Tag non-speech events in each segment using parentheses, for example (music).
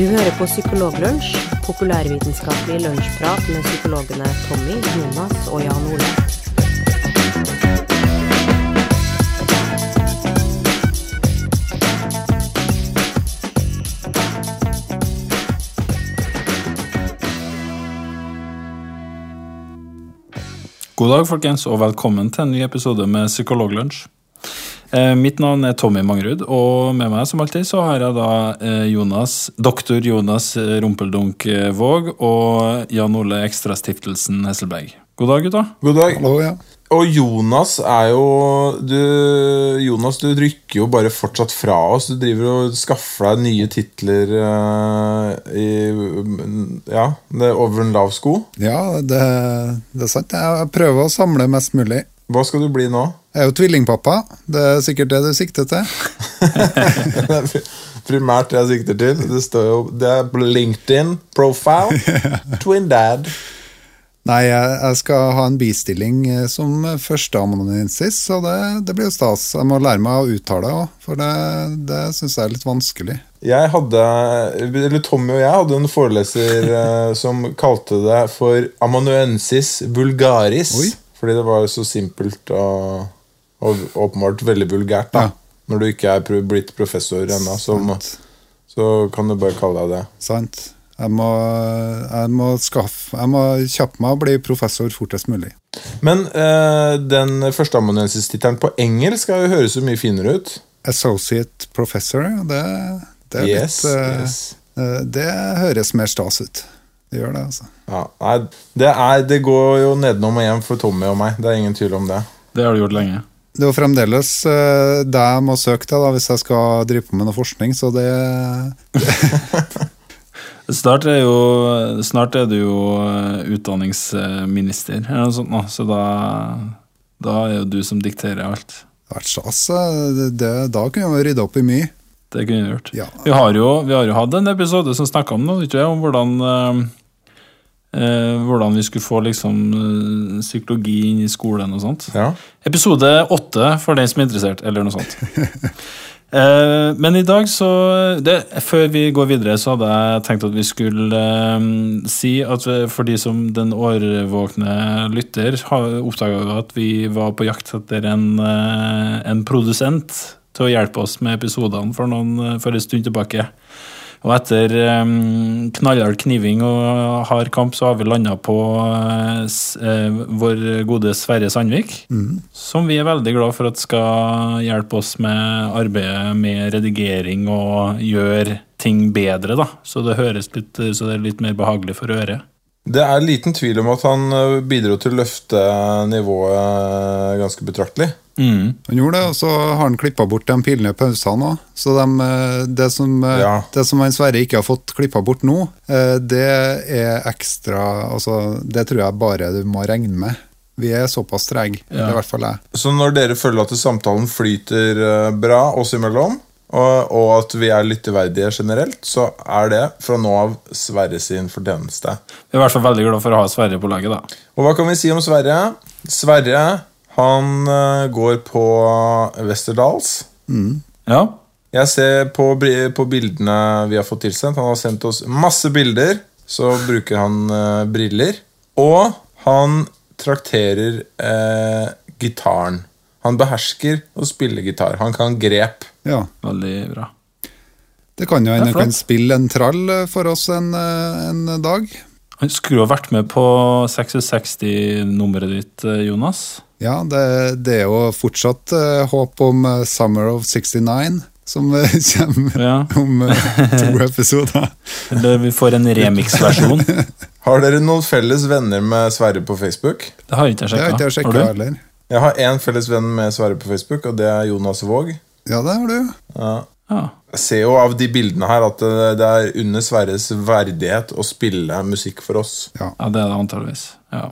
Du hører på Psykologlunsj, populærvitenskapelig lunsjprat med psykologene Tommy, Jonas og Jan Ole. God dag, folkens, og velkommen til en ny episode med Psykologlunsj. Eh, mitt navn er Tommy Mangrud, og med meg som alltid så har jeg da eh, Jonas, doktor Jonas Rumpeldunk eh, Våg og Jan Ole Ekstrastiftelsen Hesselberg. God dag, gutta. God dag. Hallo, ja. Og Jonas er jo du, Jonas, du rykker jo bare fortsatt fra oss. Du driver og skaffer deg nye titler uh, i Ja, det er over en lav sko. Ja, det, det er sant. Jeg prøver å samle mest mulig. Hva skal du bli nå? Jeg er jo tvillingpappa. Det er sikkert det du sikter til. Det (laughs) er primært det jeg sikter til. Det står jo Det er LinkedIn profile. (laughs) Twin dad. Nei, jeg, jeg skal ha en bistilling eh, som førsteamanuensis, og det, det blir jo stas. Jeg må lære meg å uttale òg, for det, det syns jeg er litt vanskelig. Jeg hadde, eller Tommy og jeg hadde en foreleser eh, som kalte det for amanuensis vulgaris. Oi. Fordi det var jo så simpelt og, og åpenbart veldig vulgært. da Ja. Når du ikke er pro- blitt professor ennå, så, så kan du bare kalle deg det. Sant. Jeg må, jeg må skaffe Jeg må kjappe meg og bli professor fortest mulig. Men eh, den førsteamanuensistittelen på engelsk skal jo høres så mye finere ut. Associate professor, det, det er Yes, litt eh, yes. eh, Det høres mer stas ut. Det gjør det, altså. Ja, nei, det, er, det går jo nedenom og hjem for Tommy og meg. Det er ingen tvil om det. Det har du gjort lenge. Det er jo fremdeles uh, det jeg må søke til da, hvis jeg skal drive på med noe forskning, så det (laughs) Snart er, jo, snart er du jo eh, utdanningsminister, eller noe sånt, nå, så da, da er jo du som dikterer alt. har vært stas. eh, Det, det, da kunne vi rydda opp i mye. Det kunne vi gjort. Ja. Vi, har jo, vi har jo hatt en episode som snakka om noe, ikke, om hvordan hvordan vi skulle få liksom eh, psykologi inn i skolen og sånt. Ja. Episode åtte for den som er interessert, eller noe sånt. (laughs) Eh, men i dag, så det, Før vi går videre, så hadde jeg tenkt at vi skulle eh, si at for de som den årvåkne lytter, oppdaga at vi var på jakt etter en, eh, en produsent til å hjelpe oss med episodene for, noen, for en stund tilbake. Og etter um, knallhard kniving og hard kamp, så har vi landa på uh, vår gode Sverre Sandvik. Som vi er veldig glad for at skal hjelpe oss med arbeidet med redigering og gjøre ting bedre, da. Så det høres litt, så det er litt mer behagelig for øret. Det er liten tvil om at han eh, bidro til å løfte nivået ganske betraktelig. Mm. Han gjorde det, og så har han klippa bort de pilene i pausene òg. Så de, eh, det, som, eh, Ja. det som han Sverre ikke har fått klippa bort nå, eh, det er ekstra Altså, det tror jeg bare du må regne med. Vi er såpass trege, Ja. i hvert fall jeg. Så når dere føler at samtalen flyter bra oss imellom, og, og at vi er lytteverdige generelt, så er det fra nå av Sverre sin fortjeneste. Vi er i hvert fall veldig glad for å ha Sverre på laget, da. Og hva kan vi si om Sverre? Sverre han eh, går på Westerdals. Ja. Jeg ser på, på bildene vi har fått tilsendt. Han har sendt oss masse bilder. Så bruker han eh, briller. Og han trakterer eh, gitaren. Han behersker å spille gitar. Han kan grep. Ja. Veldig bra. Det kan jo hende han kan spille en trall eh, for oss en, eh, en dag. Han skulle jo vært med på 66-nummeret ditt, Jonas. Ja, det, det er jo fortsatt eh, håp om eh, Summer of 69, som eh, (laughs) kommer Ja. om to (laughs) episoder. Vi får en remix-versjon. (laughs) Har dere noen felles venner med Sverre på Facebook? Det har ikke jeg Det har sjekka. ikke jeg sjekka du? Jeg har én felles venn med Sverre på Facebook, og det er Jonas Våg. Ja, det har du. Ja. Ja. Jeg ser jo av de bildene her at det er under Sverres verdighet å spille musikk for oss. Ja. ja, det er det antageligvis. Ja.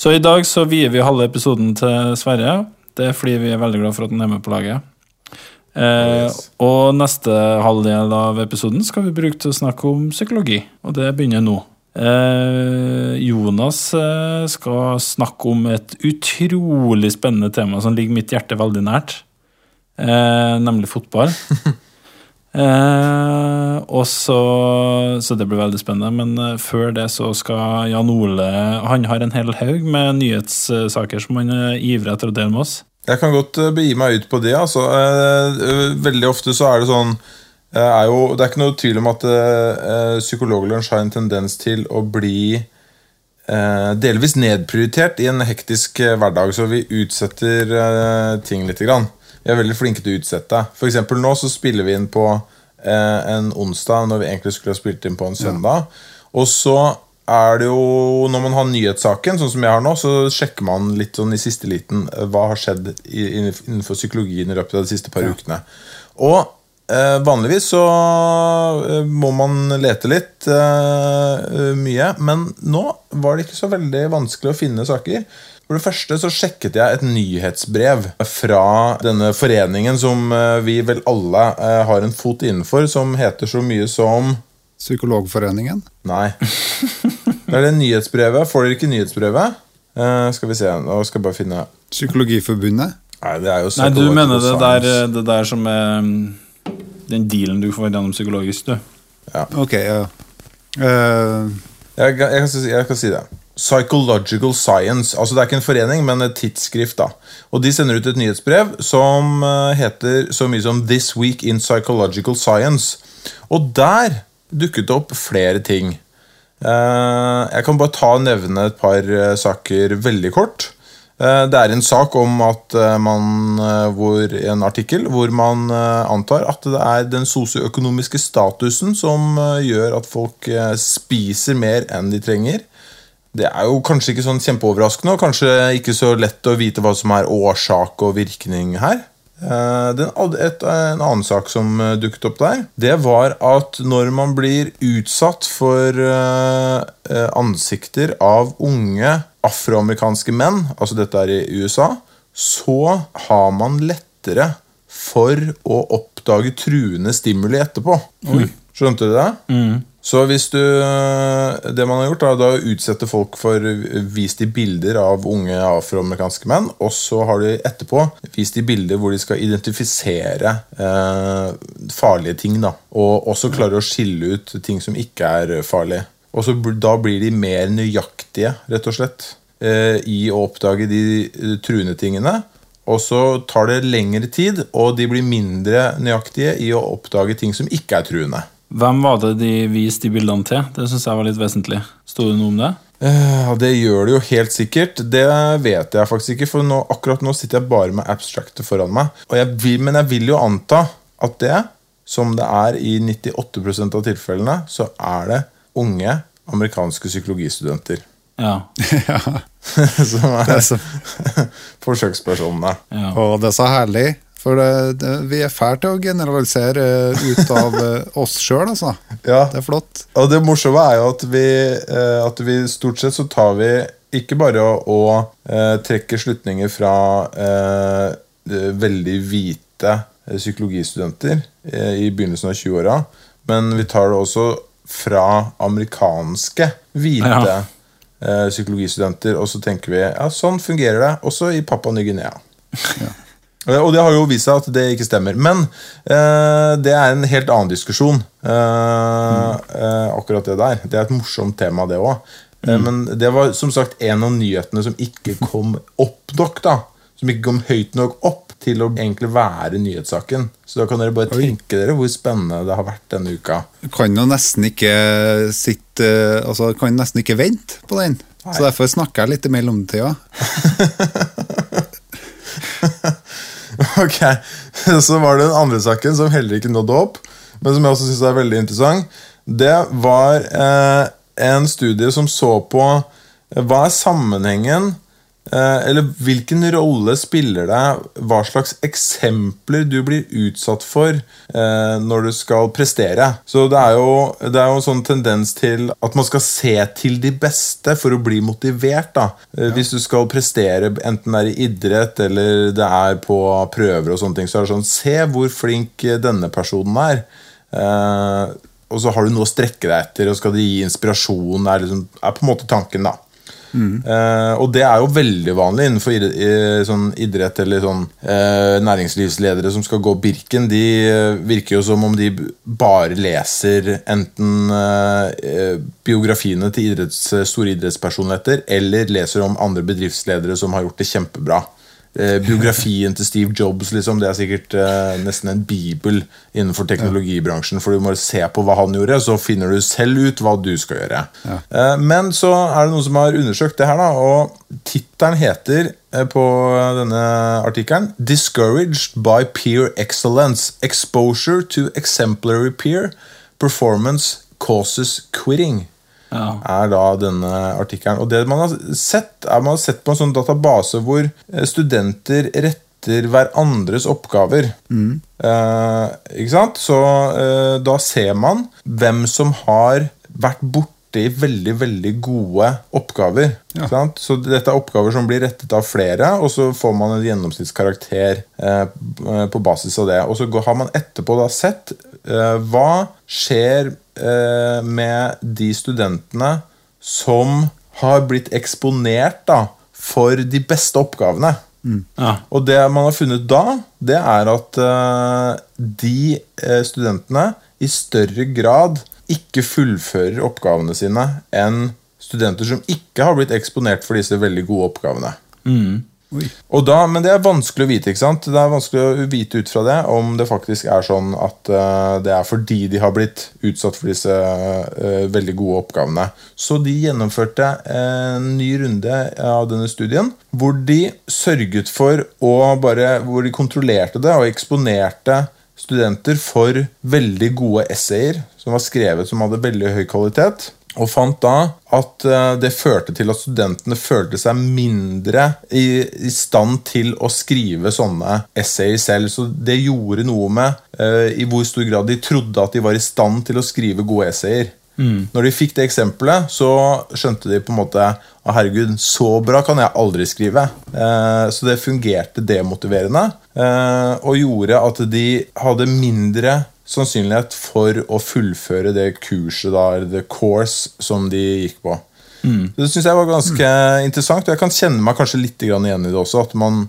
Så i dag så vier vi halve episoden til Sverre. Det er fordi vi er veldig glad for at han er med på laget. Eh, Yes. og neste halvdel av episoden skal vi bruke til å snakke om psykologi, og det begynner nå. Eh, Jonas eh, skal snakke om et utrolig spennende tema som ligger mitt hjerte veldig nært, eh, nemlig fotball. (laughs) Eh, og så, så det blir veldig spennende. Men eh, før det så skal Jan Ole Han har en hel haug med nyhetssaker som han er ivrig etter å dele med oss. Jeg kan godt eh, begi meg ut på det. Altså. Eh, eh, veldig ofte så er det sånn eh, er jo, Det er ikke noe tvil om at Psykologlunsj har en tendens til å bli eh, delvis nedprioritert i en hektisk eh, hverdag, så vi utsetter eh, ting litt. Grann. Vi er veldig flinke til å utsette. For eksempel nå så spiller vi inn på eh, en onsdag når vi egentlig skulle ha spilt inn på en søndag. Og så er det jo, når man har nyhetssaken, sånn som jeg har nå, så sjekker man litt sånn i siste liten eh, hva har skjedd innenfor psykologien i løpet av de siste par ukene. Og eh, vanligvis så eh, må man lete litt eh, mye, men nå var det ikke så veldig vanskelig å finne saker. For det første så sjekket jeg et nyhetsbrev fra denne foreningen som eh, vi vel alle eh, har en fot innenfor, som heter så mye som Psykologforeningen. Nei. Det er det nyhetsbrevet. Får dere ikke nyhetsbrevet? Eh, skal vi se, nå skal jeg bare finne Psykologiforbundet. Nei, det er jo Nei, du mener det der, det der som er den dealen du får gjennom psykologisk, du. Ja. Ok, ja. Uh... Jeg, jeg, jeg, jeg kan si det. Psychological Science. Altså Det er ikke en forening, men et tidsskrift. da Og De sender ut et nyhetsbrev som eh, heter så mye som This Week in Psychological Science. Og der dukket det opp flere ting. Eh, jeg kan bare ta og nevne et par eh, saker veldig kort. Det er en sak om at man hvor, En artikkel hvor man antar at det er den sosioøkonomiske statusen som gjør at folk spiser mer enn de trenger. Det er jo kanskje ikke sånn kjempeoverraskende, og kanskje ikke så lett å vite hva som er årsak og virkning her. Eh, Den, et, en annen sak som eh, dukket opp der, det var at når man blir utsatt for eh, ansikter av unge afroamerikanske menn, altså dette er i USA, så har man lettere for å oppdage truende stimuli etterpå. Skjønte du det? Så hvis du Det man har gjort, er da å utsette folk for vist de bilder av unge afroamerikanske menn, og så har du etterpå vist de bilder hvor de skal identifisere eh, farlige ting. da Og også klare å skille ut ting som ikke er farlige. Og så Da blir de mer nøyaktige, rett og slett, eh, i å oppdage de eh, truende tingene. Og så tar det lengre tid, og de blir mindre nøyaktige i å oppdage ting som ikke er truende. Hvem var det de viste de bildene til? Det syns jeg var litt vesentlig. Sto det noe om det? Eh, Ja, Det gjør det jo helt sikkert. Det vet jeg faktisk ikke, for nå, akkurat nå sitter jeg bare med abstractet foran meg. Og jeg vil, men jeg vil jo anta at det, som det er i 98% av tilfellene, så er det unge amerikanske psykologistudenter. Ja. (laughs) (laughs) som er (laughs) forsøkspersonene. ja. og det er så herlig, for det, det, vi er fæle til å generalisere eh, ut av eh, oss sjøl, altså. (laughs) Ja, Det er flott. Og det morsomme er jo at vi, eh, at vi stort sett så tar vi ikke bare å, å eh, trekke slutninger fra eh, eh, veldig hvite eh, psykologistudenter eh, i begynnelsen av 20-åra, men vi tar det også fra amerikanske hvite Ja. eh, psykologistudenter, og så tenker vi ja, sånn fungerer det også i Papua Ny-Guinea. Eh, Og det har jo vist seg at det ikke stemmer. Men eh, det er en helt annen diskusjon. Eh, eh, akkurat det der. Det er et morsomt tema, det òg. Mm. men det var som sagt en av nyhetene som ikke kom opp nok. da Som ikke kom høyt nok opp til å egentlig være nyhetssaken. Så da kan dere bare tenke dere hvor spennende det har vært denne uka. Kan jo nesten ikke sitte eh, Altså, kan nesten ikke vente på den. Så derfor snakker jeg litt i mellomtida. (laughs) (laughs) Ok, (laughs) Så var det den andre saken som heller ikke nådde opp, men som jeg også synes er veldig interessant. Det var eh, en studie som så på eh, hva er sammenhengen Eller hvilken rolle spiller det hva slags eksempler du blir utsatt for eh, når du skal prestere. Så det er, jo, det er jo en sånn tendens til at man skal se til de beste for å bli motivert. da Ja. Hvis du skal prestere, enten det er i idrett eller det er på prøver, og sånne ting så er det sånn Se hvor flink denne personen er. Eh, og så har du noe å strekke deg etter, og skal det gi inspirasjon. er, liksom, er på en måte tanken da Eh, og det er jo veldig vanlig innenfor idrett, i, sånn idrett eller sånn uh, næringslivsledere som skal gå Birken. De uh, virker jo som om de bare leser enten biografiene til idretts, store idrettspersonligheter eller leser om andre bedriftsledere som har gjort det kjempebra. Eh, biografien til Steve Jobs liksom, det er sikkert eh, nesten en bibel innenfor teknologibransjen. For du må se på hva han gjorde, så finner du selv ut hva du skal gjøre. Eh, men så er det noen som har undersøkt det her, da, og tittelen heter eh, på denne artikkelen 'Discouraged by peer excellence. Exposure to exemplary peer performance causes quitting' Ja. er da denne artikkelen. Og det man har sett, er man har sett på en sånn database hvor eh, studenter retter hverandres oppgaver. Eh, ikke sant? Så eh, da ser man hvem som har vært borte borti veldig, veldig gode oppgaver. Sant? Så dette er oppgaver som blir rettet av flere, og så får man en gjennomsnittskarakter eh, på basis av det. Og så har man etterpå da sett eh, hva skjer eh, med de studentene som har blitt eksponert da, for de beste oppgavene. Ja. Og det man har funnet da, det er at eh, de eh, studentene i større grad ikke fullfører oppgavene sine enn studenter som ikke har blitt eksponert for disse veldig gode oppgavene. Oi. Da, men det er vanskelig å vite ikke sant? Det er vanskelig å vite ut fra det om det faktisk er sånn at uh, det er fordi de har blitt utsatt for disse uh, veldig gode oppgavene. Så de gjennomførte en ny runde av denne studien hvor de sørget for å bare Hvor de kontrollerte det og eksponerte studenter for veldig gode essayer som var skrevet som hadde veldig høy kvalitet. Og fant da at eh, det førte til at studentene følte seg mindre i, i stand til å skrive sånne essayer selv. Så det gjorde noe med uh, i hvor stor grad de trodde at de var i stand til å skrive gode essayer. Når de fikk det eksempelet, så skjønte de på en måte Å herregud, så bra kan jeg aldri skrive. Eh, så det fungerte demotiverende, eh, og gjorde at de hadde mindre sannsynlighet for å fullføre det kurset, da, the course, som de gikk på. Det syns jeg var ganske interessant, og jeg kan kjenne meg kanskje litt grann igjen i det også. At man,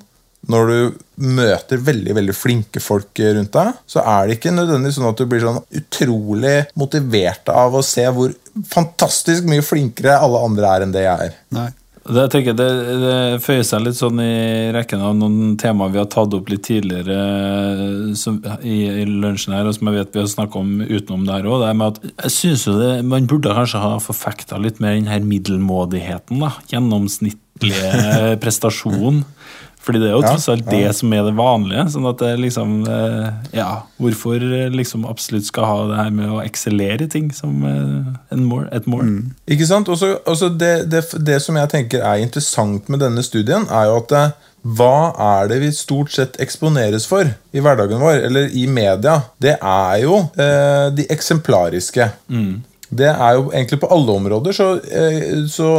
når du møter veldig veldig flinke folk rundt deg, så er det ikke nødvendigvis sånn at du blir sånn utrolig motivert av å se hvor fantastisk mye flinkere alle andre er enn det jeg er. Nei. Det, tenker, det, det føyer seg litt sånn i rekken av noen temaer vi har tatt opp litt tidligere som, i, i lunsjen her, og som jeg vet vi har snakket om utenom det her òg. Jeg synes jo man burde kanskje ha forfekta litt mer den her middelmådigheten. da, Gjennomsnittlige (laughs) prestasjon. Fordi det er jo tross alt det som er det vanlige. sånn at det liksom eh, Ja, hvorfor eh, liksom absolutt skal ha det her med å eksellere i ting som eh, mål, et mål? Ikke sant? Også, også det, det, det som jeg tenker er interessant med denne studien, er jo at hva er det vi stort sett eksponeres for i hverdagen vår, eller i media? Det er jo eh, de eksemplariske. Det er jo egentlig på alle områder så, eh, så,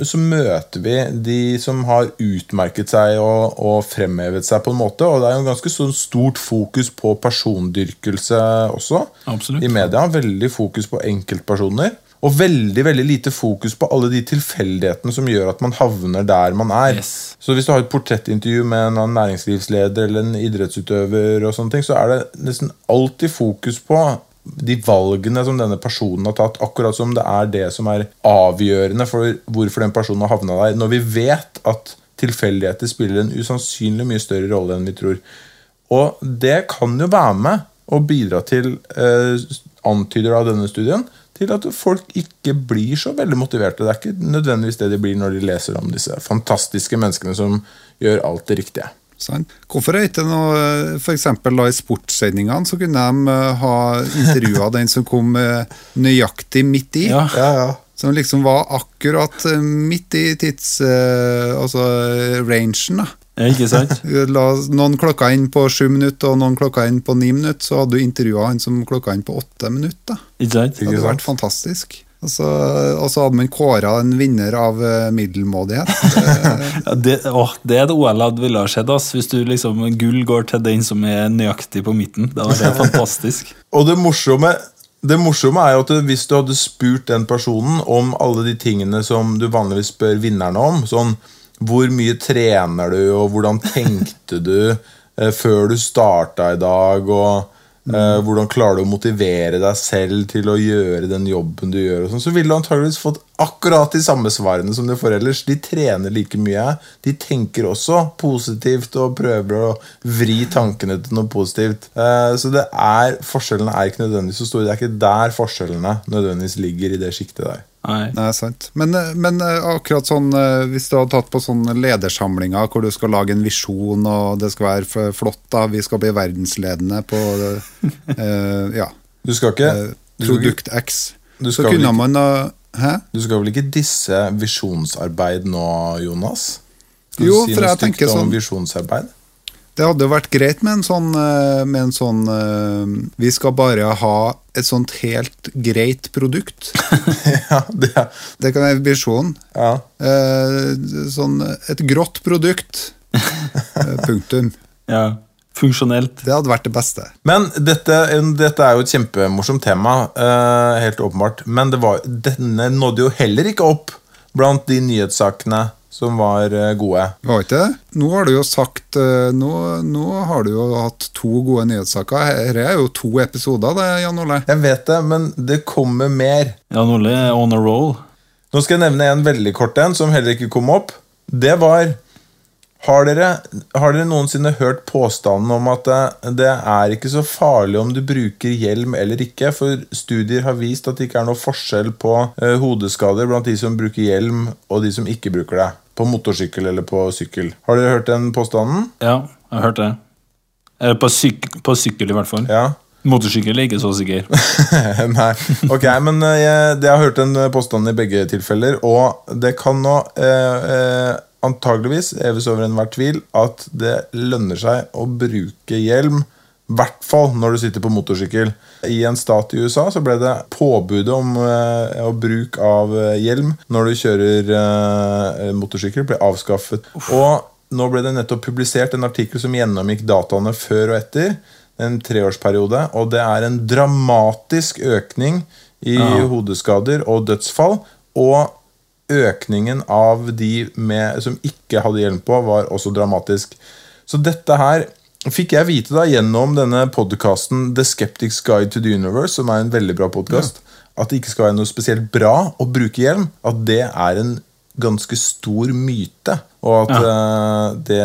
så møter vi de som har utmerket seg og, og fremhevet seg på en måte. Og det er jo en ganske sånn stort fokus på persondyrkelse også Absolutt. i media. Veldig fokus på enkeltpersoner. Og veldig veldig lite fokus på alle de tilfeldighetene som gjør at man havner der man er. Yes. Så hvis du har et portrettintervju med en næringslivsleder eller en idrettsutøver, og sånne ting, så er det nesten alltid fokus på de valgene som denne personen har tatt, akkurat som det er det som er avgjørende for hvorfor den personen har havna der. Når vi vet at tilfeldigheter spiller en usannsynlig mye større rolle enn vi tror. Og det kan jo være med å bidra til, eh, antyder av denne studien, til at folk ikke blir så veldig motiverte. Det er ikke nødvendigvis det de blir når de leser om disse fantastiske menneskene som gjør alt det riktige. Sant? Hvorfor er ikke noe eksempel I sportssendingene så kunne de eh, ha intervjua den som kom eh, nøyaktig midt i. Ja. Ja, ja. Som liksom var akkurat eh, midt i tids... eh, altså rangen, da. Ja, Ikke sant? (laughs) La noen klokka inn på sju minutter og noen klokka inn på ni minutter, så hadde du intervjua han som klokka inn på åtte minutter. Ikke sant? Det hadde sant? vært fantastisk. Og så, og så hadde man kåra en vinner av eh, middelmådighet. (laughs) Ja, det, å, det er et OL jeg ville ha sett. Ass. Hvis du liksom gull går til den som er nøyaktig på midten. Da var det (laughs) fantastisk. Og det morsomme det morsomme er jo at hvis du hadde spurt den personen om alle de tingene som du vanligvis spør vinnerne om, sånn hvor mye trener du, og hvordan tenkte du eh, før du starta i dag, og eh, hvordan klarer du å motivere deg selv til å gjøre den jobben du gjør, og sånn, så ville du antageligvis fått akkurat de samme svarene som du får ellers. De trener like mye. De tenker også positivt og prøver å vri tankene til noe positivt. Eh, så det er, forskjellene er ikke nødvendigvis så store. Det er ikke der forskjellene nødvendigvis ligger i det sjiktet der. Nei. Nei, sant. Men, eh, men eh, akkurat sånn eh, hvis du hadde tatt på sånne ledersamlinger hvor du skal lage en visjon, og det skal være flott, da, vi skal bli verdensledende på uh, ja, (laughs) Du skal ikke, du produkt X, du skal kunne ikke, man da Hæ? du skal vel ikke disse visjonsarbeid nå, Jonas? Skal Jo, si for noe jeg tenker stygt om sånn- visjonsarbeid? Det hadde jo vært greit med en sånn, eh, med en sånn eh, Vi skal bare ha et sånt helt greit produkt. (laughs) ja, det Det kan være visjonen. ja. Eh, sånn et grått produkt. Punktum. (laughs) Ja. Funksjonelt. Det hadde vært det beste. Men dette, dette er jo et kjempemorsomt tema, helt åpenbart. Men det var, denne nådde jo heller ikke opp blant de nyhetssakene som var eh, gode. Var ikke det? Nå har du jo sagt eh, Nå, nå har du jo hatt to gode nyhetssaker. Dette er jo to episoder, det, Jan Ole. Jeg vet det, men det kommer mer. Jan Ole er on a roll. Nå skal jeg nevne en veldig kort en, som heller ikke kom opp. Det var Har dere, har dere noensinne hørt påstanden om at det, det er ikke så farlig om du bruker hjelm eller ikke? For studier har vist at det ikke er noe forskjell på eh, hodeskader blant de som bruker hjelm, og de som ikke bruker det. På motorsykkel eller på sykkel. Har dere hørt den påstanden? Ja, jeg har hørt det. Eller på, syk på sykkel, i hvert fall. Ja. Motorsykkel er ikke så sikker. (laughs) Nei. Ok, men eh, jeg, jeg har hørt den påstanden i begge tilfeller, og det kan nå eh, eh, antageligvis, heves over enhver tvil, at det lønner seg å bruke hjelm. I hvert fall når du sitter på motorsykkel. I en stat i USA så ble det påbudet om eh, bruk av eh, hjelm når du kjører eh, motorsykkel, ble avskaffet. Og nå ble det nettopp publisert en artikkel som gjennomgikk dataene før og etter en treårsperiode, og det er en dramatisk økning i hodeskader og dødsfall. Og økningen av de med, som ikke hadde hjelm på, var også dramatisk. Så dette her fikk jeg vite da gjennom denne podkasten The Skeptics Guide to the Universe, som er en veldig bra podkast, at det ikke skal være noe spesielt bra å bruke hjelm. At det er en ganske stor myte, og at eh, det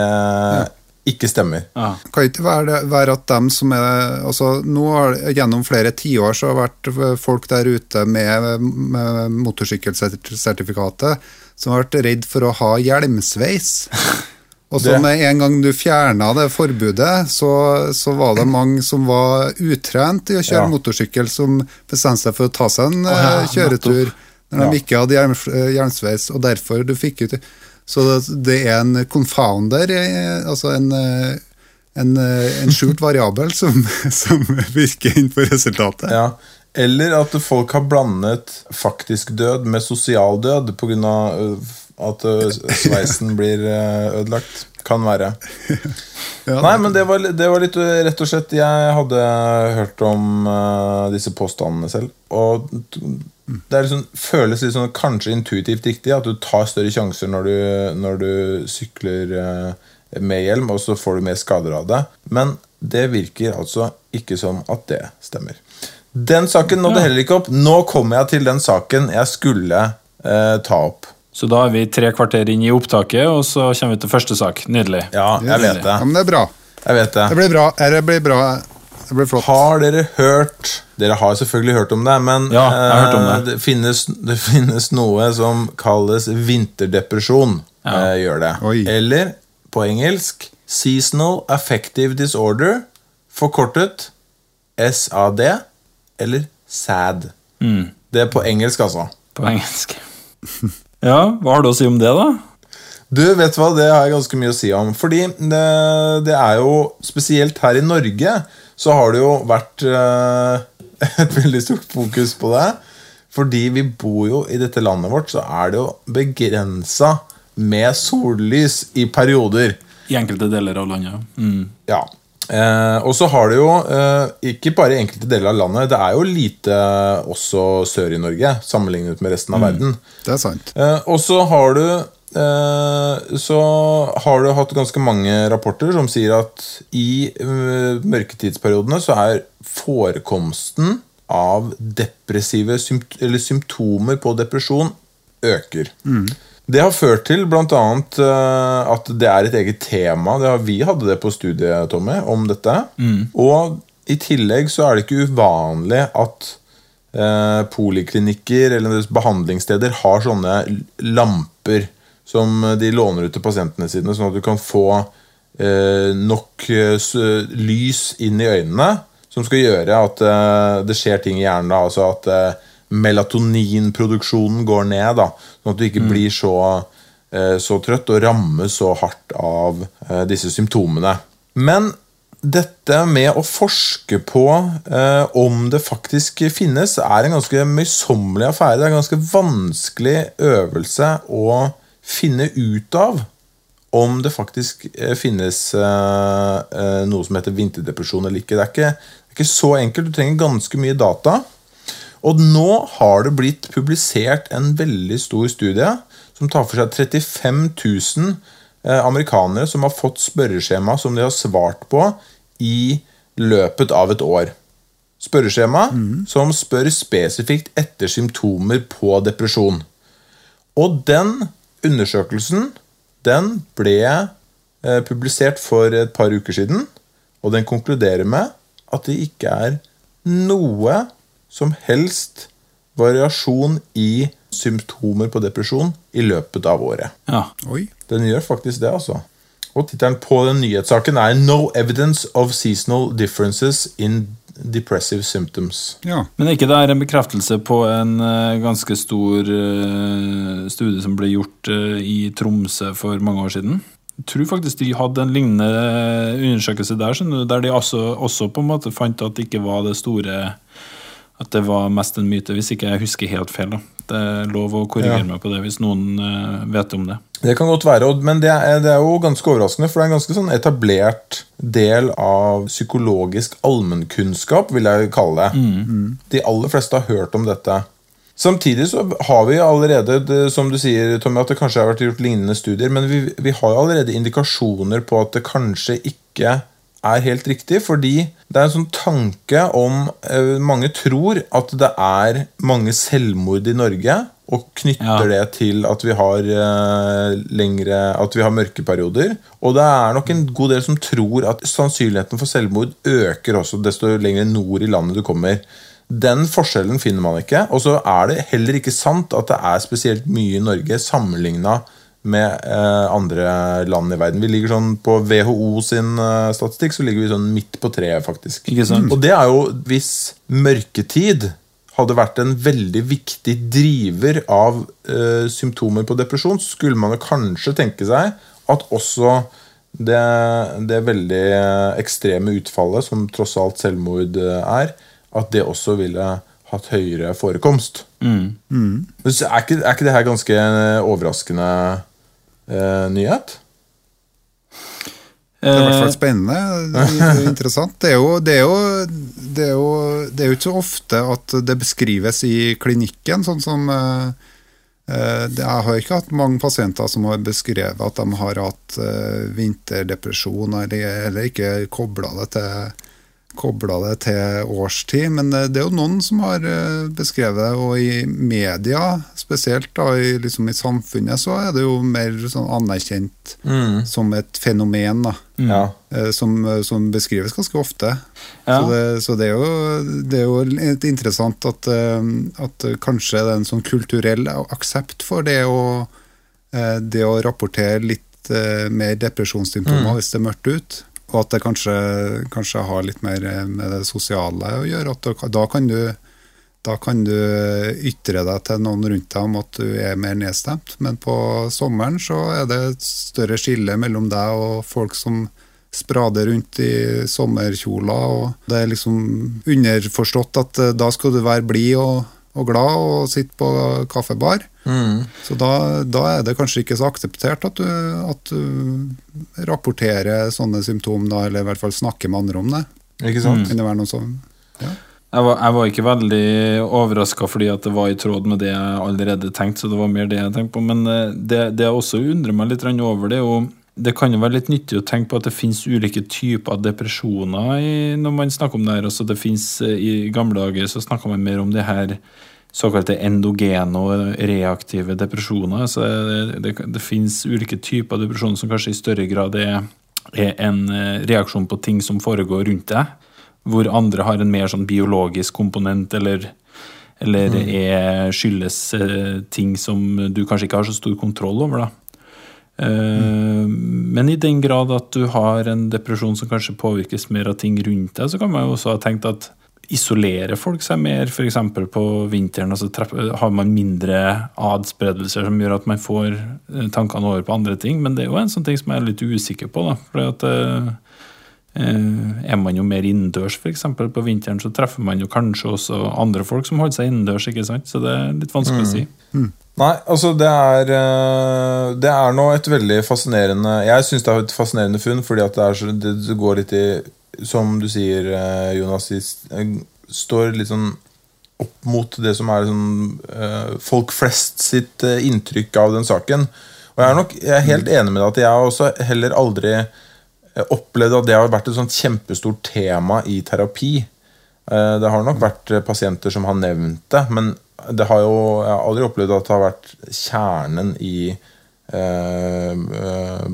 ikke stemmer. Ja. Kan ikke være, det- være at dem som er altså nå har Gjennom flere tiår så har det vært folk der ute med, med motorsykkelsertifikatet som har vært redd for å ha hjelmsveis. (laughs) Og så med en gang du fjerna det forbudet, så, så var det mange som var utrent i å kjøre Ja. motorsykkel, som bestemte seg for å ta seg en ja, eh, kjøretur når Ja. de ikke hadde jernsveis, eh, og derfor du fikk ut Så det, det er en confounder, eh, altså en, en, en skjult variabel som, (laughs) som virker inn på resultatet. Ja. Eller at folk har blandet faktisk død med sosial død pga. At sveisen blir ødelagt. Kan være. (laughs) Ja, Nei, men det var, det var litt rett og slett Jeg hadde hørt om uh, disse påstandene selv. Og det er liksom, føles litt sånn kanskje intuitivt riktig at du tar større sjanser når du, når du sykler uh, med hjelm, og så får du mer skader av det. Men det virker altså ikke som at det stemmer. Den saken nådde heller ikke opp. Nå kommer jeg til den saken jeg skulle uh, ta opp. Så da er vi tre kvarter inn i opptaket, og så kommer vi til første sak. Nydelig. Ja, jeg vet det. Ja, men det er bra. Jeg vet det. Det blir bra. Det blir bra. Det blir flott. Har dere hørt Dere har selvfølgelig hørt om det, men Ja, jeg har hørt om det. eh, det, finnes, det finnes noe som kalles vinterdepresjon. Ja. Eh, gjør det. Oi. Eller på engelsk Seasonal Affective Disorder, forkortet SAD, eller SAD. Mm, Det er på engelsk, altså. på engelsk. (laughs) Ja, hva har du å si om det, da? Du, vet hva, det har jeg ganske mye å si om. Fordi det, det er jo Spesielt her i Norge så har det jo vært eh, (laughs) et veldig stort fokus på det. Fordi vi bor jo i dette landet vårt, så er det jo begrensa med sollys i perioder. I enkelte deler av landet. Mm. Ja. Eh, og så har du jo, eh, ikke bare i enkelte deler av landet, det er jo lite også sør i Norge, sammenlignet med resten av verden. Det er sant. Eh, og så har du eh, Så har du hatt ganske mange rapporter som sier at i eh, mørketidsperiodene så er forekomsten av depressive eller symptomer på depresjon øker. Det har ført til bl.a. Uh, at det er et eget tema. Det har, vi hadde det på studiet, Tommy, om dette. Og i tillegg så er det ikke uvanlig at eh, poliklinikker eller behandlingssteder har sånne lamper som de låner ut til pasientene sine, sånn at du kan få eh, nok eh, lys inn i øynene som skal gjøre at eh, det skjer ting i hjernen. Da, altså at eh, melatoninproduksjonen går ned, da, sånn at du ikke blir så, eh, så trøtt og rammes så hardt av eh, disse symptomene. Men dette med å forske på eh, om det faktisk finnes, er en ganske møysommelig affære. Det er en ganske vanskelig øvelse å finne ut av om det faktisk eh, finnes eh, eh, noe som heter vinterdepresjon eller ikke. Det er ikke, det er ikke så enkelt. Du trenger ganske mye data. Og nå har det blitt publisert en veldig stor studie som tar for seg 35 000 eh, amerikanere som har fått spørreskjema som de har svart på i løpet av et år. Spørreskjema som spør spesifikt etter symptomer på depresjon. Og den undersøkelsen den ble eh, publisert for et par uker siden, og den konkluderer med at det ikke er noe som helst variasjon i symptomer på depresjon i løpet av året. Ja. Oi. Den gjør faktisk det, altså. Og tittelen på den nyhetssaken er 'No evidence of seasonal differences in depressive symptoms'. Ja. Men er ikke det er en bekreftelse på en eh, ganske stor eh, studie som ble gjort eh, i Tromsø for mange år siden? Jeg tror faktisk de hadde en lignende undersøkelse der, skjønner du, der de også, også på en måte fant at det ikke var det store At det var mest en myte, hvis ikke jeg husker helt feil. da. Det er lov å korrigere Ja. meg på det hvis noen uh, vet om det. Det kan godt være, men det er, det er jo ganske overraskende, for det er en ganske sånn etablert del av psykologisk allmennkunnskap, vil jeg kalle det. De aller fleste har hørt om dette. Samtidig så har vi allerede, det, som du sier, Tommy, at det kanskje har vært gjort lignende studier, men vi, vi har allerede indikasjoner på at det kanskje ikke er helt riktig, fordi det er en sånn tanke om eh, Mange tror at det er mange selvmord i Norge, og knytter Ja. det til at vi har eh, lengre At vi har mørkeperioder. Og det er nok en god del som tror at sannsynligheten for selvmord øker også desto lenger nord i landet du kommer. Den forskjellen finner man ikke. Og så er det heller ikke sant at det er spesielt mye i Norge sammenligna med eh, andre land i verden. Vi ligger sånn På WHO sin eh, statistikk så ligger vi sånn midt på treet, faktisk. Ikke sant? Og det er jo hvis mørketid hadde vært en veldig viktig driver av eh, symptomer på depresjon, så skulle man jo kanskje tenke seg at også det, det veldig ekstreme utfallet, som tross alt selvmord eh, er, at det også ville hatt høyere forekomst. Mm. Men så Er ikke, er ikke det her ganske overraskende eh, nyhet? Det er i hvert Eh, fall spennende. Det er (laughs) interessant. Det er jo, det, er jo, det, er jo, det er jo ikke så ofte at det beskrives i klinikken, sånn som eh, eh, Jeg har ikke hatt mange pasienter som har beskrevet at de har hatt eh, vinterdepresjon, eller, eller ikke kobla det til kobla det til årstid, men det det er jo noen som har eh, beskrevet det, og i media, spesielt da, i, liksom i samfunnet, så er det jo mer sånn anerkjent som et fenomen, da, Ja. eh, som, som beskrives ganske ofte. Ja. Så, det, så det, er jo, det er jo interessant at, eh, at kanskje det er en sånn kulturell aksept for det å, eh, det å rapportere litt eh, mer depresjonssymptomer hvis det er mørkt ut. Og at det kanskje, kanskje har litt mer eh, med det sosiale å gjøre. At da, kan du da kan du ytre deg til noen rundt deg om at du er mer nedstemt, men på sommeren så er det et større skille mellom deg og folk som sprader rundt i sommerkjoler, og det er liksom underforstått at eh, da skal du være blid og, og glad og sitte på kaffebar. Så da, da er det kanskje ikke så akseptert at du, at du rapporterer sånne symptomer, da, eller i hvert fall snakker med andre om det. Ikke sant? Kan det være noe sånn? Ja. Jeg var, jeg var ikke veldig overraska fordi at det var i tråd med det jeg allerede tenkte, så det var mer det jeg tenkte på. Men eh, det, det jeg også undrer meg litt over, det er jo det kan jo være litt nyttig å tenke på at det finnes ulike typer depresjoner i, når man snakker om det her. Altså det finnes, eh, I gamle dager så snakka man mer om det her såkalte endogene og reaktive depresjoner. Så det, det, det finnes ulike typer depresjoner som kanskje i større grad er, er en eh, reaksjon på ting som foregår rundt deg, hvor andre har en mer sånn biologisk komponent eller eller er skyldes eh, ting som du kanskje ikke har så stor kontroll over. da. Mm. Men i den grad at du har en depresjon som kanskje påvirkes mer av ting rundt deg, så kan man jo også ha tenkt at isolerer folk seg mer, f.eks. på vinteren, Altså, har man mindre adspredelser som gjør at man får eh, tankene over på andre ting. Men det er jo en sånn ting som jeg er litt usikker på. For eh, eh, Er man jo mer innendørs f.eks. på vinteren, så treffer man jo kanskje også andre folk som holder seg innendørs. ikke sant? Så det er litt vanskelig å si. Nei, altså det er eh, Det er nå et veldig fascinerende Jeg syns det er et fascinerende funn, fordi at det, så, det, det går litt i Som du sier, eh, Jonas, eh, står litt sånn opp mot det som er sånn, eh, folk flest sitt inntrykk av den saken. Og jeg er nok jeg er helt enig med deg at jeg har også heller aldri opplevd at det har vært et sånt kjempestort tema i terapi. Det har nok vært eh, pasienter som har nevnt det, men det har jo, jeg har aldri opplevd at det har vært kjernen i eh, eh,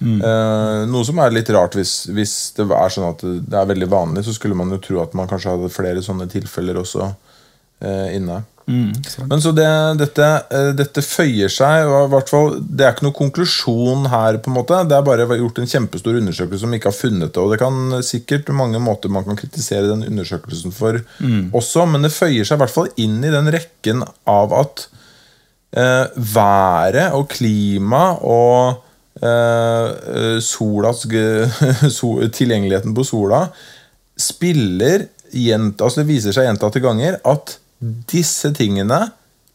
Eh, noe som er litt rart hvis, hvis det er sånn at det er veldig vanlig, så skulle man jo tro at man kanskje hadde flere sånne tilfeller også uh, inne. Men så det, dette, uh, dette føyer seg fall, Det er ikke noen konklusjon her. på en måte Det er bare gjort en kjempestor undersøkelse som ikke har funnet det. Og det kan sikkert mange måter man kan kritisere den undersøkelsen for også, men det føyer seg i hvert fall inn i den rekken av at været og klima og solas (laughs) so, tilgjengeligheten på sola spiller altså Det viser seg gjentatte ganger at disse tingene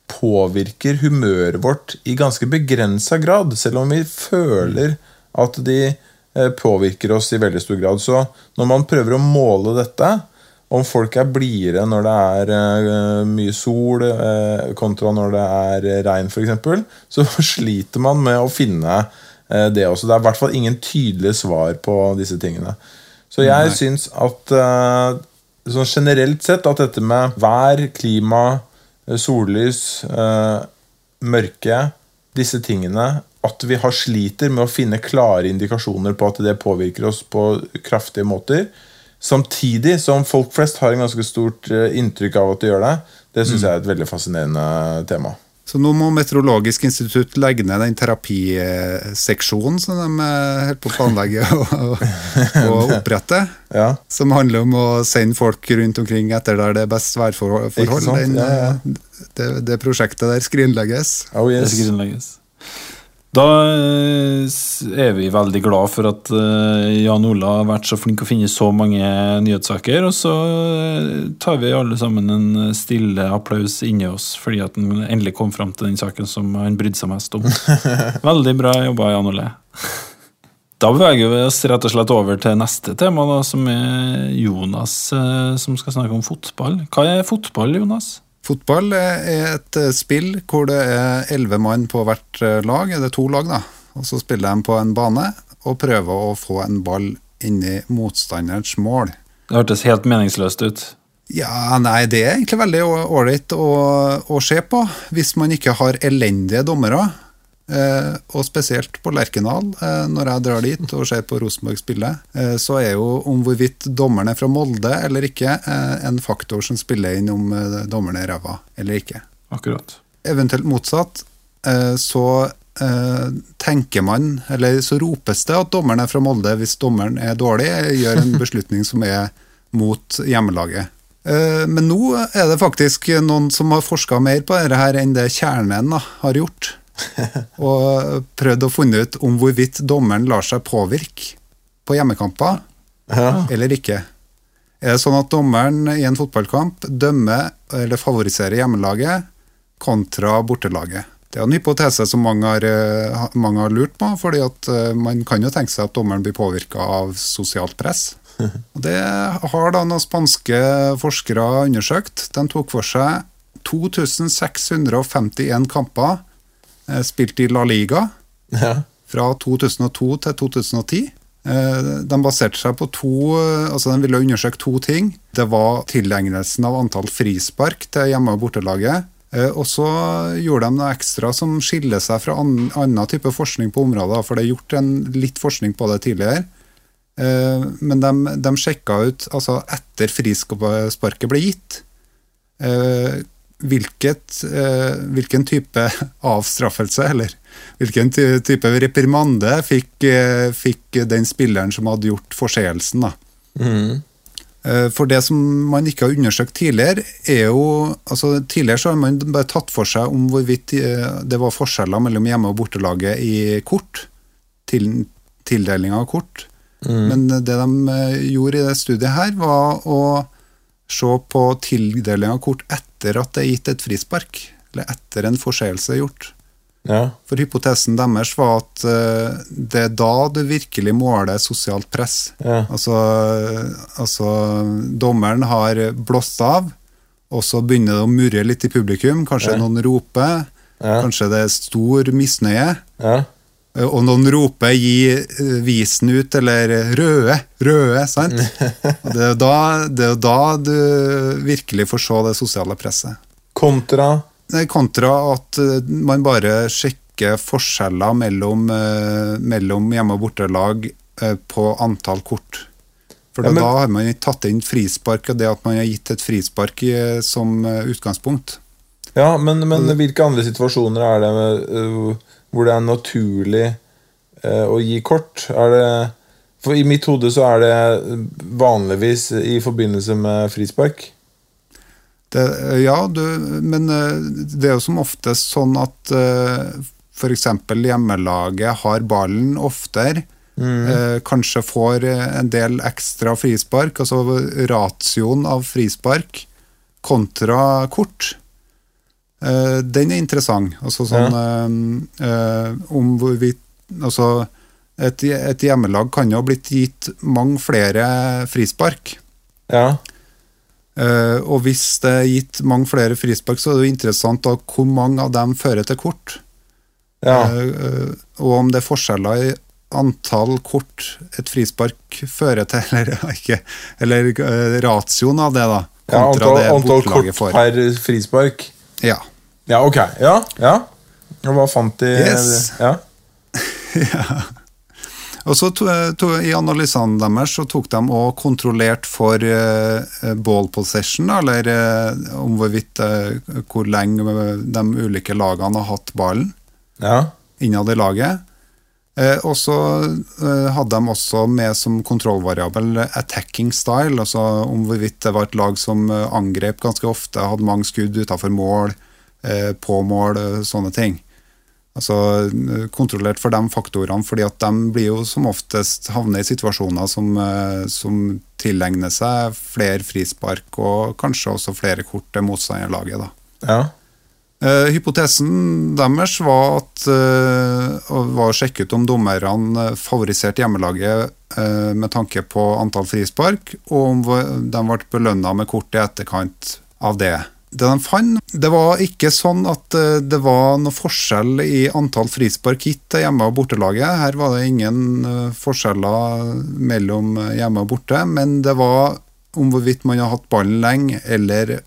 påvirker humøret vårt i ganske begrensa grad, selv om vi føler at de eh, påvirker oss i veldig stor grad. Så når man prøver å måle dette, om folk er blidere når det er eh, mye sol eh, kontra når det er eh, regn, f.eks., (laughs) så sliter man med å finne eh, det også. Det er i hvert fall ingen tydelige svar på disse tingene. Så jeg syns at eh, sånn generelt sett at dette med vær, klima, eh, sollys, eh, mørke Disse tingene At vi har sliter med å finne klare indikasjoner på at det påvirker oss på kraftige måter. Samtidig som folk flest har en ganske stort eh, inntrykk av at de gjør det. Det syns jeg er et veldig fascinerende tema. Så nå må Meteorologisk institutt legge ned den terapiseksjonen som de eh, holder på å planlegge (laughs) å, opprette. Ja, Som handler om å sende folk rundt omkring etter der det er best værforhold. Den, Ja, ja. eh, Det, det prosjektet der skrinlegges. oh Det yes. skal grunnlegges. Da eh, er vi veldig glad for at eh, Jan Ola har vært så flink å finne så mange nyhetssaker. Og så eh, tar vi alle sammen en stille applaus inni oss fordi at han endelig kom fram til den saken som han brydde seg mest om. (laughs) Veldig bra jobba, Jan Ole. Da beveger vi oss rett og slett over til neste tema, da, som er Jonas som skal snakke om fotball. Hva er fotball, Jonas? Fotball er et eh, spill hvor det er elleve mann på hvert eh, lag. Det er to lag, da. Og så spiller de på en bane og prøver å få en ball inni motstanderens mål. Det hørtes helt meningsløst ut. Ja, nei, det er egentlig veldig ålreit å, å se på hvis man ikke har elendige dommere. Eh, og spesielt på Lerkendal, eh, når jeg drar dit og ser på Rosenborg spille, eh, så er jo om hvorvidt dommeren er fra Molde eller ikke, en faktor som spiller inn om dommeren er ræva eller ikke. Akkurat. Eventuelt motsatt, så tenker man, eller så ropes det at dommeren er fra Molde hvis dommeren er dårlig, gjør en beslutning som er mot hjemmelaget. Men nå er det faktisk noen som har forska mer på dette enn det kjernen har gjort. (laughs) Og prøvd å funne ut om hvorvidt dommeren lar seg påvirke på hjemmekamper eller ikke. Er det sånn at dommeren i en fotballkamp dømmer eller favoriserer hjemmelaget, kontra bortelaget. Det er en hypotese som mange har, eh, mange har lurt på, fordi at eh, man kan jo tenke seg at dommeren blir påvirka av sosialt press. (laughs) Og det har da noen spanske forskere undersøkt. De tok for seg 2651 kamper spilt i La Liga Ja. fra 2002 til 2010. Eh, De baserte seg på to altså De ville undersøke to ting. Det var tilegnelsen av antall frispark til hjemme- og bortelaget. Eh, Og så gjorde de noe ekstra som skiller seg fra annen type forskning på området. For det er gjort en, litt forskning på det tidligere. Eh, Men de, de sjekka ut, altså etter frisparket ble gitt, eh, hvilket, eh, hvilken type avstraffelse, eller hvilken type reprimande fikk, eh, fikk den spilleren som hadde gjort forseelsen. da. Eh, For det som man ikke har undersøkt tidligere, er jo altså Tidligere så har man bare tatt for seg om hvorvidt det var forskjeller mellom hjemme- og bortelaget i kort. Til, tildeling av kort. Men det de gjorde i det studiet her, var å se på tildeling av kort etter at det er gitt et frispark. Eller etter en forseelse er gjort. Ja. For hypotesen deres var at eh, det er da du virkelig måler sosialt press. Ja. Altså, altså dommeren har blåst av, og så begynner det å murre litt i publikum. Kanskje Ja. noen roper, kanskje det er stor misnøye. Ja. Eh, Og noen roper 'gi eh, visen ut', eller 'røde', 'røde'. sant? (laughs) Det er jo da, det er da du virkelig får se det sosiale presset. Kontra Kontra at eh, man bare sjekker forskjeller mellom, eh, mellom hjemme- og bortelag eh, på antall kort. For Ja, men- da har man ikke tatt inn frispark og det at man har gitt et frispark i, som eh, utgangspunkt. Ja, men, men hvilke andre situasjoner er det med, øh, hvor det er naturlig eh, å gi kort? Det For i mitt hode så er det vanligvis i forbindelse med frispark. Det, ja, du, men eh, det er jo som oftest sånn at uh, f.eks. hjemmelaget har ballen oftere. eh, kanskje får eh, en del ekstra frispark, altså ratioen av frispark kontra kort. Eh, den er interessant. Altså sånn ja. eh, om hvorvidt Altså et, et hjemmelag kan jo ha blitt gitt mange flere frispark. Ja. Uh, og hvis det er gitt mange flere frispark, så er det jo interessant da hvor mange av dem fører til kort. ja. Uh, eh, og om det er forskjeller i antall kort et frispark fører til, (laughs) eller ikke, eller eh, ratioen av det, da. ja antall, det antall kort får. per frispark. Ja. Ja, ok. Ja. ja. Og hva fant de Yes. Ja. (laughs) Og så to, to, I analysene deres så tok de og kontrollert for uh, ball possession, eller uh, om hvorvidt uh, hvor lenge de ulike lagene har hatt ballen. ja. innad i laget. Og så hadde de også med som kontrollvariabel attacking style, altså om hvorvidt det var et lag som angrep ganske ofte, hadde mange skudd utafor mål, eh, på eh, sånne ting. Altså eh, kontrollert for de faktorene, fordi at de blir jo som oftest havner i situasjoner som, som tilegner seg flere frispark og kanskje også flere kort til motstanderlaget. da. ja. Uh, hypotesen deres var at uh, var å sjekke ut om dommerne favoriserte hjemmelaget uh, med tanke på antall frispark, og om de ble belønna med kort i etterkant av det. Det de fant, det var ikke sånn at eh, det var noe forskjell i antall frispark gitt til hjemme- og bortelaget. Her var det ingen eh, forskjeller mellom eh, hjemme og borte, men det var om hvorvidt man har hatt ballen lenge, eller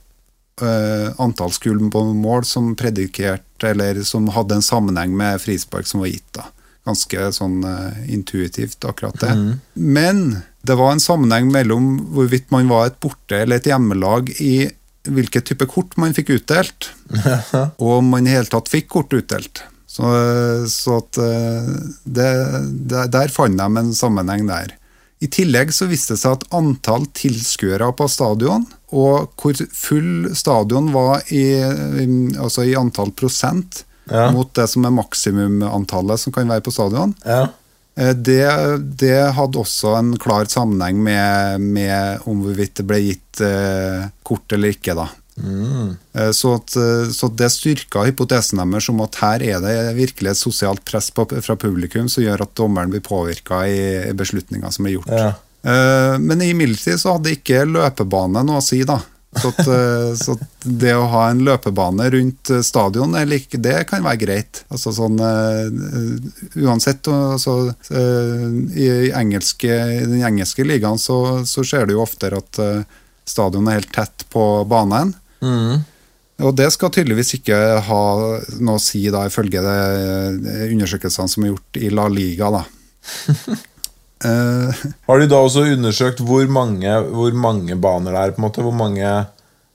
uh, antall skudd på mål som predikerte, eller som hadde en sammenheng med frispark som var gitt. da. Ganske sånn uh, intuitivt, akkurat det. Men det var en sammenheng mellom hvorvidt man var et borte- eller et hjemmelag i hvilket type kort man fikk utdelt, (laughs) og om man i hele tatt fikk kort utdelt. Så, så at eh, det, det, Der fant de en sammenheng der. I tillegg så viste det seg at antall tilskuere på stadion, og hvor full stadion var i, i- altså i antall prosent Ja. mot det som er maksimumantallet som kan være på stadion, ja. Eh, det, det hadde også en klar sammenheng med, med om hvorvidt det ble gitt eh, kort eller ikke. da. Mm. Så, at, eh, så det styrka hypotesen deres om at her er det virkelig et sosialt press på, fra publikum som gjør at dommeren blir påvirka i, i beslutninger som er gjort. Ja. Eh, Men imidlertid så hadde ikke løpebane noe å si, da. Så, at, eh, så at det å ha en løpebane rundt eh, stadion, like, det kan være greit. Altså sånn eh, Uansett, altså, i, engelske, i den engelske ligaen så, så ser du jo oftere at stadion er helt tett på banen. Mm. Og det skal tydeligvis ikke ha noe å si, da, ifølge det, eh, undersøkelsene som er gjort i La Liga. da. (laughs) Eh, (laughs) Har de da også undersøkt hvor mange, hvor mange baner det er? på en måte? Hvor mange,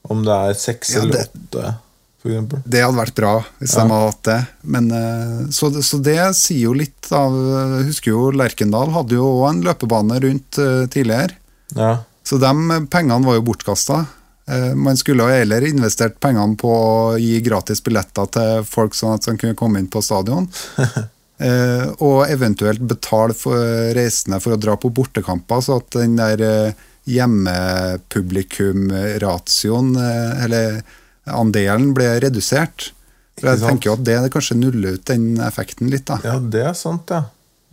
Om det er seks Ja, eller åtte. Det hadde vært bra hvis de hadde hatt det. Men, eh, så, så det sier jo litt av Jeg husker jo Lerkendal hadde jo òg en løpebane rundt eh, tidligere. Ja. Så de pengene var jo bortkasta. Man skulle jo heller investert pengene på å gi gratis billetter til folk sånn at de kunne komme inn på stadion. (laughs) Eh, og eventuelt betale for reisende for å dra på bortekamper, så at den der eh, hjemmepublikum-ratioen, eh, eller andelen, ble redusert. For jeg tenker jo at det kanskje nuller ut den effekten litt. da. ja, det er sant, ja.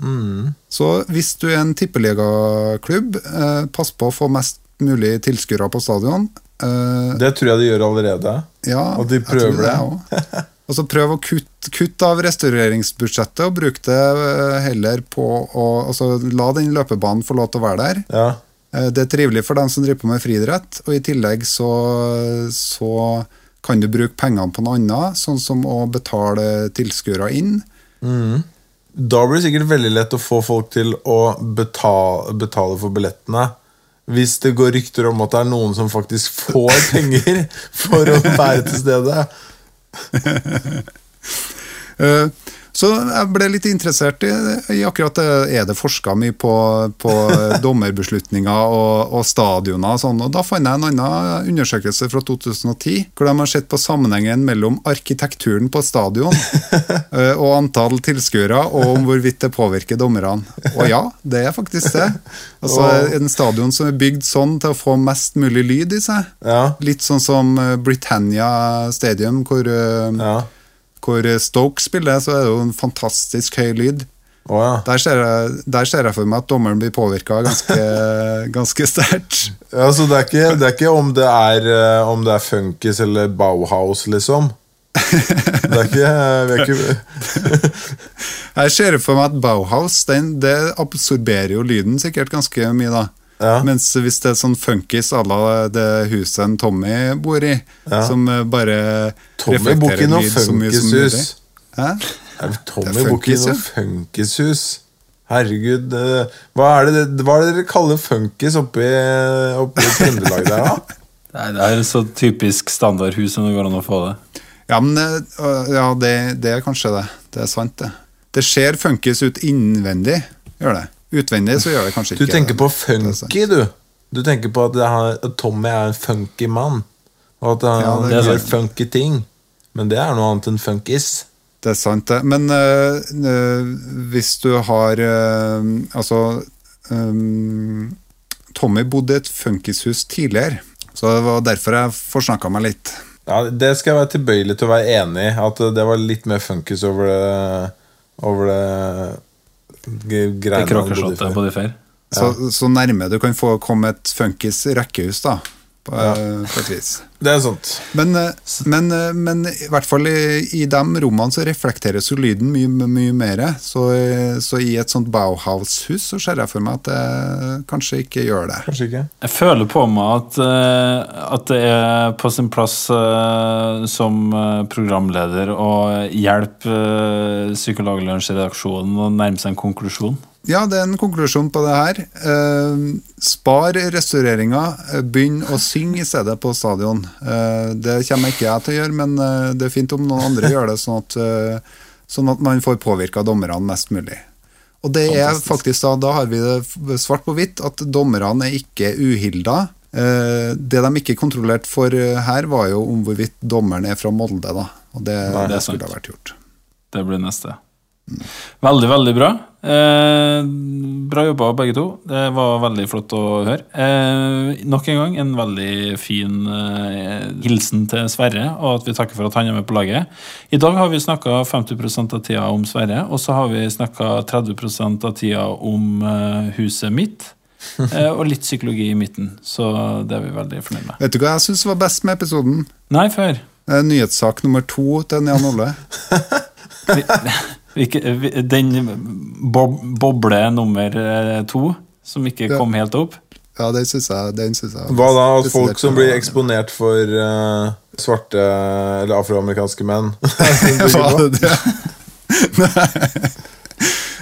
Mm. Så hvis du er en tippeligaklubb, eh, pass på å få mest mulig tilskuere på stadion. Eh, Det tror jeg de gjør allerede. ja, Og de prøver jeg tror det. det. (laughs) også. Og så prøv å kutte kutt av restaureringsbudsjettet og bruk det eh, heller på å altså, La den løpebanen få lov til å være der. Ja. Eh, Det er trivelig for dem som driver på med friidrett, og i tillegg så, så kan du bruke pengene på noe annet, sånn som å betale tilskuere inn. Da blir det sikkert veldig lett å få folk til å betale, betale for billettene. Hvis det går rykter om at det er noen som faktisk får (laughs) penger for å være til stede. (laughs) (laughs) Eh, Så jeg ble litt interessert i, i akkurat det. Er det forska mye på, på (laughs) dommerbeslutninger og, og stadioner og sånn? Og da fant jeg en annen undersøkelse fra 2010, hvor de har sett på sammenhengen mellom arkitekturen på stadion (laughs) eh, og antall tilskuere, og om hvorvidt det påvirker dommerne. Og ja, det er faktisk det. Altså En stadion som er bygd sånn til å få mest mulig lyd i seg. Ja. Litt sånn som eh, Britannia Stadium, hvor eh, Ja. Hvor Stoke spiller, så er det jo en fantastisk høy lyd. Oh, ja. Der ser jeg, der ser jeg for meg at dommeren blir påvirka ganske, (laughs) ganske sterkt. ja så det er ikke, det er ikke om, det er, eh, om det er funkis eller Bauhaus, liksom. Det er ikke, vi er ikke (laughs) Jeg ser for meg at Bauhaus den, det absorberer jo lyden sikkert ganske mye. da. Ja. Mens hvis det er sånn funkis à la det huset en Tommy bor i, Ja. som eh, bare Tommy bor ikke i noe lyd så mye som mulig. Hæ? Er Tommy Det bor ikke i noe funkishus. Herregud, eh, hva er det, hva er det dere kaller funkis oppe i, i Trøndelag der, da? (laughs) Nei, det er så typisk standardhus som det går an å få det. Ja, men eh, ja, det, det er kanskje det. Det er sant, det. Det ser funkis ut innvendig, gjør det. Utvendig så gjør det kanskje ikke Du tenker på funky, du. Du tenker på at, at Tommy er en funky mann. Og at han Ja, det gjør funky ting. Men det er noe annet enn funkis. Det er sant, det. Men øh, øh, hvis du har øh, Altså Tommy bodde i et funkishus tidligere, så det var derfor jeg forsnakka meg litt. Ja, Det skal jeg være tilbøyelig til å være enig i. At det var litt mer funkis over det Over det Det greiene før. på de ja. Så, så nærme du kan få komme et funkis rekkehus, da. På, ja. på et vis. Det er sant. Men, øh, men, øh, men i hvert fall i, i de rommene så reflekteres jo lyden mye, mye mer. Så, så i et sånt Bauhaus-hus så ser jeg for meg at det kanskje ikke gjør det. Kanskje ikke. Jeg føler på meg at, eh, at det er på sin plass eh, som eh, programleder å hjelpe Psykologlunsj-redaksjonen å nærme seg en konklusjon. Ja, det er en konklusjon på det her. Eh, spar restaureringa. eh, Begynn å synge i stedet på stadion. Eh, det kommer ikke jeg til å gjøre, men eh, det er fint om noen andre gjør det, sånn at, eh, sånn at man får påvirka dommerne mest mulig. Og det er faktisk da, da har vi det svart på hvitt, at dommerne er ikke uhilda. Eh, det de ikke kontrollerte for her, var jo om hvorvidt dommeren er fra Molde, da. Og det, det er det sant. skulle ha vært gjort. Det blir neste. Veldig, veldig bra. Eh, bra jobba, begge to. Det var veldig flott å høre. Eh, nok en gang en veldig fin eh, hilsen til Sverre, og at vi takker for at han er med på laget. I dag har vi snakka 50% av tida om Sverre, og så har vi snakka 30% av tida om eh, huset mitt. (laughs) eh, og litt psykologi i midten, så det er vi veldig fornøyd med. Vet du hva jeg syns var best med episoden? Nei, før. Eh, Nyhetssak nummer to til Jan Olle. (laughs) (laughs) Ikke, den bob boble nummer eh, to, som ikke Ja. kom helt opp. Ja, den syns jeg, den synes jeg Hva da? At folk som blir eksponert for uh, svarte eller afroamerikanske menn? (laughs) Det det? Nei. (laughs) (laughs)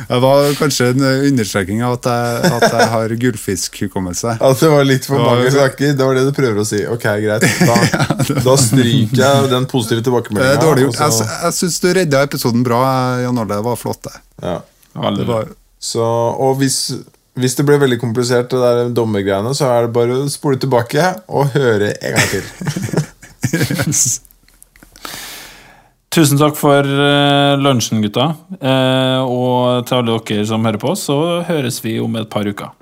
Det var kanskje en understreking av at jeg, at jeg har gullfiskhukommelse. (laughs) At det var litt for mange saker? Det var det du prøver å si? Ok, greit. (laughs) Da, da stryker jeg den positive Det tilbakemeldinga. dårlig gjort. Jeg, jeg syns du redda episoden bra, Jan Arne. Det var flott, det. ja. Det var, Så, og hvis, hvis det ble veldig komplisert, det der dommergreiene, så er det bare å spole tilbake og høre en gang til. (laughs) Tusen takk for eh, lunsjen, gutta. Eh, og til alle dere som hører på, så høres vi om et par uker.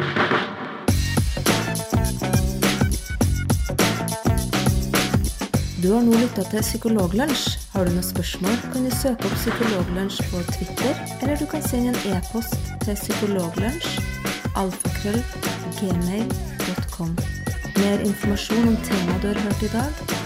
Du har nå lytta til Psykologlunsj. Har du noen spørsmål, kan du søke opp Psykologlunsj på Twitter, eller du kan sende en e-post til psykologlunsj alfakrøll gmail.com. Mer informasjon om temaet du har hørt i dag,